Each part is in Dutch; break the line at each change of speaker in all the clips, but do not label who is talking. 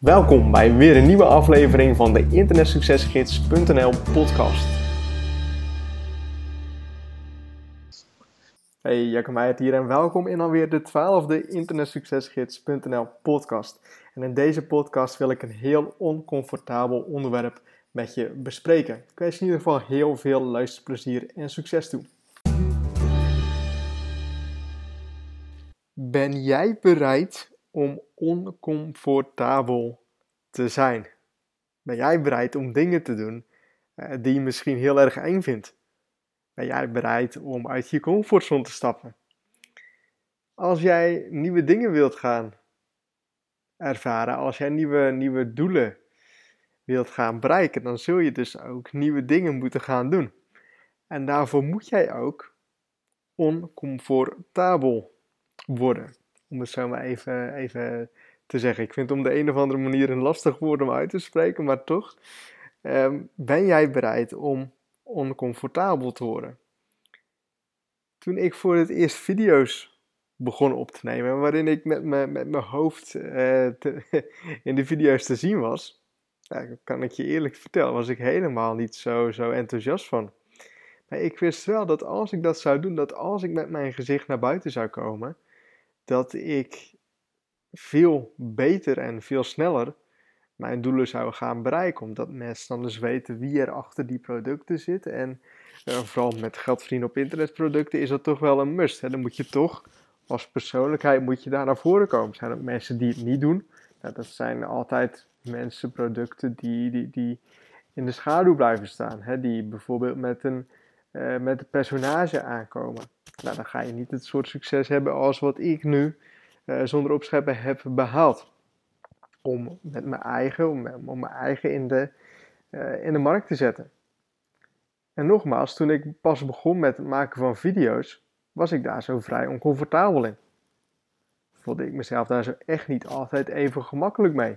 Welkom bij weer een nieuwe aflevering van de internetsuccesgids.nl podcast. Hey, Jacco Meijert hier en welkom in alweer de twaalfde internetsuccesgids.nl podcast. En in deze podcast wil ik een heel oncomfortabel onderwerp met je bespreken. Ik wens in ieder geval heel veel luisterplezier en succes toe. Ben jij bereid om oncomfortabel te zijn? Ben jij bereid om dingen te doen uh, die je misschien heel erg eng vindt? Ben jij bereid om uit je comfortzone te stappen? Als jij nieuwe dingen wilt gaan ervaren, als jij nieuwe, nieuwe doelen wilt gaan bereiken, dan zul je dus ook nieuwe dingen moeten gaan doen. En daarvoor moet jij ook oncomfortabel worden. Om het zo maar even, even te zeggen. Ik vind het om de een of andere manier een lastig woord om uit te spreken, maar toch. Ehm, ben jij bereid om oncomfortabel te worden? Toen ik voor het eerst video's begon op te nemen, waarin ik met, me, met mijn hoofd te, in de video's te zien was, kan ik je eerlijk vertellen, was ik helemaal niet zo, zo enthousiast van. Maar ik wist wel dat als ik dat zou doen, dat als ik met mijn gezicht naar buiten zou komen, dat ik veel beter en veel sneller mijn doelen zou gaan bereiken. Omdat mensen dan dus weten wie er achter die producten zit. En uh, vooral met geldverdienen op internetproducten is dat toch wel een must. Hè? Dan moet je toch als persoonlijkheid moet je daar naar voren komen. Er zijn ook mensen die het niet doen. Nou, dat zijn altijd mensen, producten die, die, die in de schaduw blijven staan. Hè? Die bijvoorbeeld met een, uh, met een personage aankomen. Nou, dan ga je niet het soort succes hebben als wat ik nu uh, zonder opscheppen heb behaald. Om met mijn eigen, om, mijn eigen in de, uh, in de markt te zetten. En nogmaals, toen ik pas begon met het maken van video's, was ik daar zo vrij oncomfortabel in. Voelde ik mezelf daar zo echt niet altijd even gemakkelijk mee.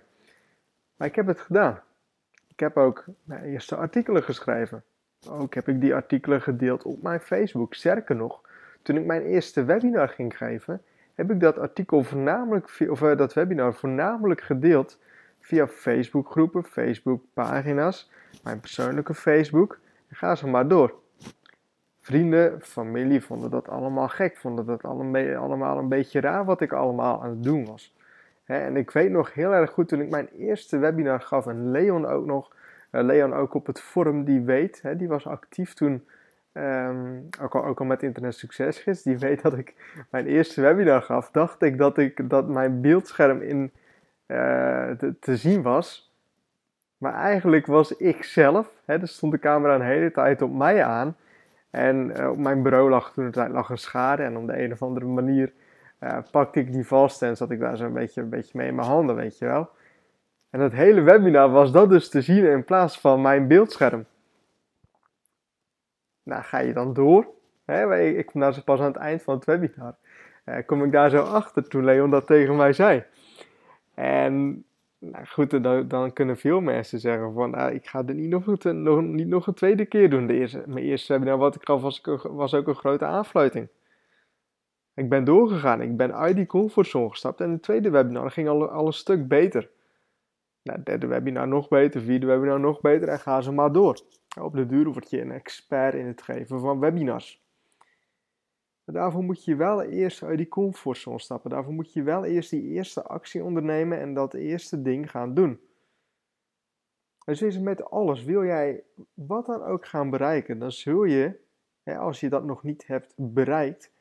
Maar ik heb het gedaan. Ik heb ook mijn eerste artikelen geschreven. Ook heb ik die artikelen gedeeld op mijn Facebook. Sterker nog, toen ik mijn eerste webinar ging geven, heb ik dat artikel voornamelijk, of uh, dat webinar voornamelijk gedeeld via Facebook groepen, Facebook pagina's, mijn persoonlijke Facebook. En ga zo maar door. Vrienden, familie vonden dat allemaal gek, vonden dat allemaal een beetje raar wat ik allemaal aan het doen was. en ik weet nog heel erg goed toen ik mijn eerste webinar gaf en Leon ook nog, Leon ook op het forum die weet, die was actief toen Um, ook, al, ook al met Internet Succesgids, die weet dat ik mijn eerste webinar gaf, dacht ik dat, ik, dat mijn beeldscherm in, uh, te, zien was. Maar eigenlijk was ik zelf, hè, stond de camera een hele tijd op mij aan. En uh, op mijn bureau lag toen tijd lag een schade en op de een of andere manier pakte ik die vast en zat ik daar zo een beetje, een beetje mee in mijn handen, weet je wel. En het hele webinar was dat dus te zien in plaats van mijn beeldscherm. Nou, ga je dan door? Ik kom zo pas aan het eind van het webinar. Uh, kom ik daar zo achter toen Leon dat tegen mij zei. En nou goed, dan, dan kunnen veel mensen zeggen van, ah, ik ga dit niet nog, een, niet nog een tweede keer doen. De eerste, mijn eerste webinar wat ik gaf was, ook een grote aanfluiting. Ik ben doorgegaan, ik ben uit die comfortzone gestapt en het tweede webinar ging al een stuk beter. Nou, derde webinar nog beter, vierde webinar nog beter en ga ze maar door. Op de duur word je een expert in het geven van webinars. Maar daarvoor moet je wel eerst uit die comfortzone stappen. Daarvoor moet je wel eerst die eerste actie ondernemen en dat eerste ding gaan doen. Dus met alles. Wil jij wat dan ook gaan bereiken, dan zul je, als je dat nog niet hebt bereikt,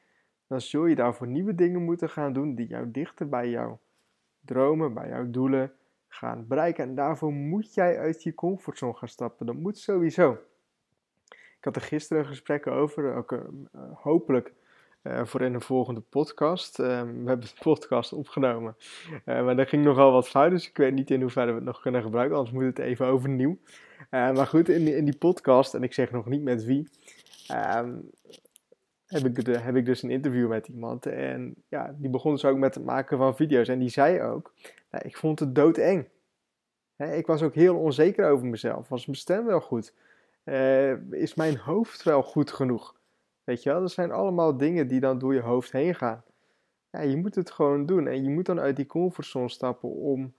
dan zul je daarvoor nieuwe dingen moeten gaan doen die jou dichter bij jouw dromen, bij jouw doelen gaan bereiken. En daarvoor moet jij uit je comfortzone gaan stappen. Dat moet sowieso. Ik had er gisteren een gesprek over, ook uh, hopelijk uh, voor in de volgende podcast. Uh, we hebben de podcast opgenomen, maar er ging nogal wat fout, dus ik weet niet in hoeverre we het nog kunnen gebruiken, anders moet het even overnieuw. maar goed, in die, in die podcast, en ik zeg nog niet met wie, ehm, heb ik, heb ik dus een interview met iemand. En ja, die begon dus ook met het maken van video's. En die zei ook, nou, ik vond het doodeng. Ik was ook heel onzeker over mezelf. Was mijn stem wel goed? Uh, is mijn hoofd wel goed genoeg? Weet je wel, dat zijn allemaal dingen die dan door je hoofd heen gaan. Ja, je moet het gewoon doen. En je moet dan uit die comfortzone stappen om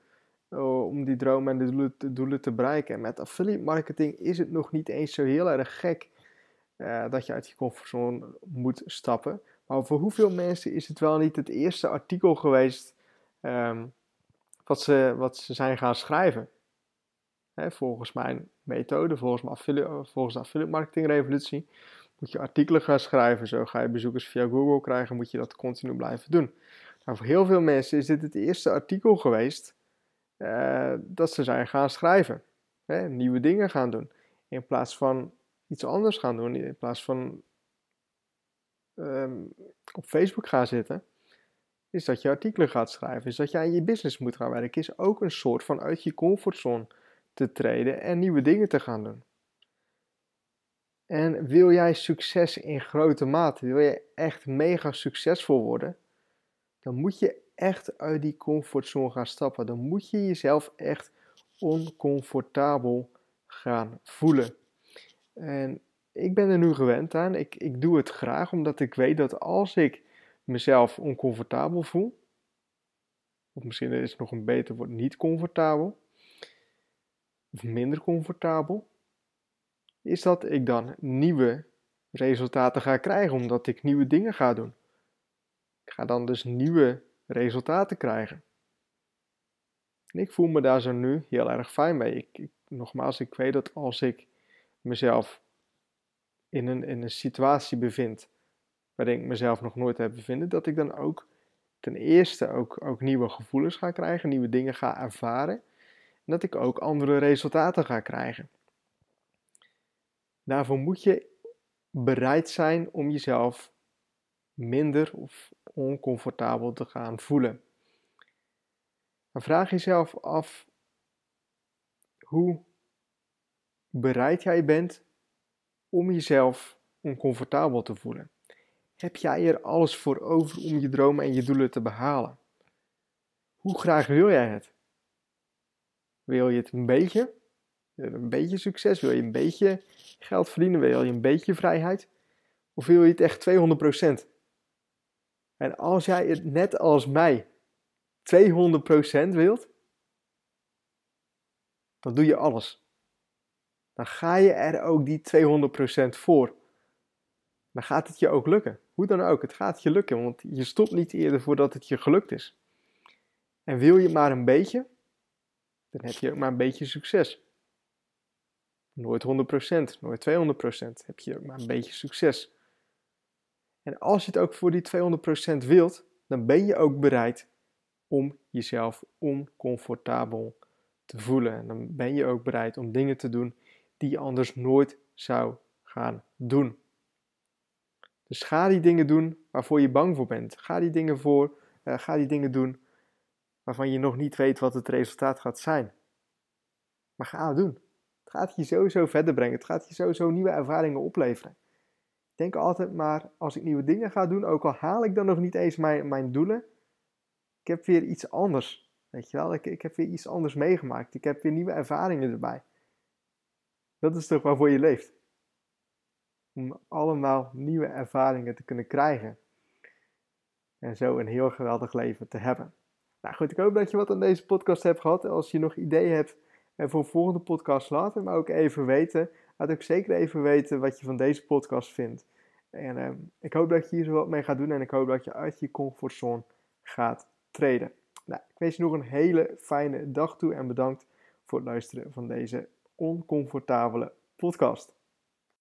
uh, om die dromen en de doelen, de doelen, te bereiken. En met affiliate marketing is het nog niet eens zo heel erg gek uh, dat je uit je comfortzone moet stappen. Maar voor hoeveel mensen is het wel niet het eerste artikel geweest um, wat, ze, wat ze zijn gaan schrijven? Hè, volgens mijn methode, volgens, mijn affiliate, volgens de affiliate marketing revolutie, moet je artikelen gaan schrijven. Zo ga je bezoekers via Google krijgen, moet je dat continu blijven doen. Nou, voor heel veel mensen is dit het eerste artikel geweest uh, dat ze zijn gaan schrijven. Hè, nieuwe dingen gaan doen. In plaats van iets anders gaan doen, in plaats van um, op Facebook gaan zitten, is dat je artikelen gaat schrijven, is dat je aan je business moet gaan werken, is ook een soort van uit je comfortzone te treden en nieuwe dingen te gaan doen. En wil jij succes in grote mate, wil je echt mega succesvol worden, dan moet je echt uit die comfortzone gaan stappen. Dan moet je jezelf echt oncomfortabel gaan voelen. En ik ben er nu gewend aan. Ik, ik doe het graag omdat ik weet dat als ik mezelf oncomfortabel voel, of misschien is het nog een beter woord, niet comfortabel, of minder comfortabel, is dat ik dan nieuwe resultaten ga krijgen, omdat ik nieuwe dingen ga doen. Ik ga dan dus nieuwe resultaten krijgen. En ik voel me daar zo nu heel erg fijn mee. Ik, ik, nogmaals, ik weet dat als ik mezelf in een, in een situatie bevind waarin ik mezelf nog nooit heb bevinden, dat ik dan ook ten eerste ook, ook nieuwe gevoelens ga krijgen, nieuwe dingen ga ervaren en dat ik ook andere resultaten ga krijgen. Daarvoor moet je bereid zijn om jezelf minder of oncomfortabel te gaan voelen. Dan vraag jezelf af hoe bereid jij bent om jezelf oncomfortabel te voelen. Heb jij er alles voor over om je dromen en je doelen te behalen? Hoe graag wil jij het? Wil je het een beetje? Een beetje succes? Wil je een beetje geld verdienen? Wil je een beetje vrijheid? Of wil je het echt 200%? En als jij het net als mij 200% wilt, dan doe je alles. Dan ga je er ook die 200% voor. Dan gaat het je ook lukken. Hoe dan ook, het gaat je lukken, want je stopt niet eerder voordat het je gelukt is. En wil je maar een beetje, dan heb je ook maar een beetje succes. Nooit 100%, nooit 200%, heb je ook maar een beetje succes. En als je het ook voor die 200% wilt, dan ben je ook bereid om jezelf oncomfortabel te voelen. En dan ben je ook bereid om dingen te doen die je anders nooit zou gaan doen. Dus ga die dingen doen waarvoor je bang voor bent. Ga die dingen, voor, uh, ga die dingen doen waarvan je nog niet weet wat het resultaat gaat zijn. Maar ga het doen. Het gaat je sowieso verder brengen. Het gaat je sowieso nieuwe ervaringen opleveren denk altijd maar, als ik nieuwe dingen ga doen, ook al haal ik dan nog niet eens mijn, mijn doelen, ik heb weer iets anders. Weet je wel, ik, ik heb weer iets anders meegemaakt. Ik heb weer nieuwe ervaringen erbij. Dat is toch waarvoor je leeft. Om allemaal nieuwe ervaringen te kunnen krijgen. En zo een heel geweldig leven te hebben. Nou goed, ik hoop dat je wat aan deze podcast hebt gehad. Als je nog ideeën hebt voor een volgende podcast, laat het me ook even weten. Laat ook zeker even weten wat je van deze podcast vindt. En uh, ik hoop dat je hier zo wat mee gaat doen en ik hoop dat je uit je comfortzone gaat treden. Nou, ik wens je nog een hele fijne dag toe en bedankt voor het luisteren van deze oncomfortabele podcast.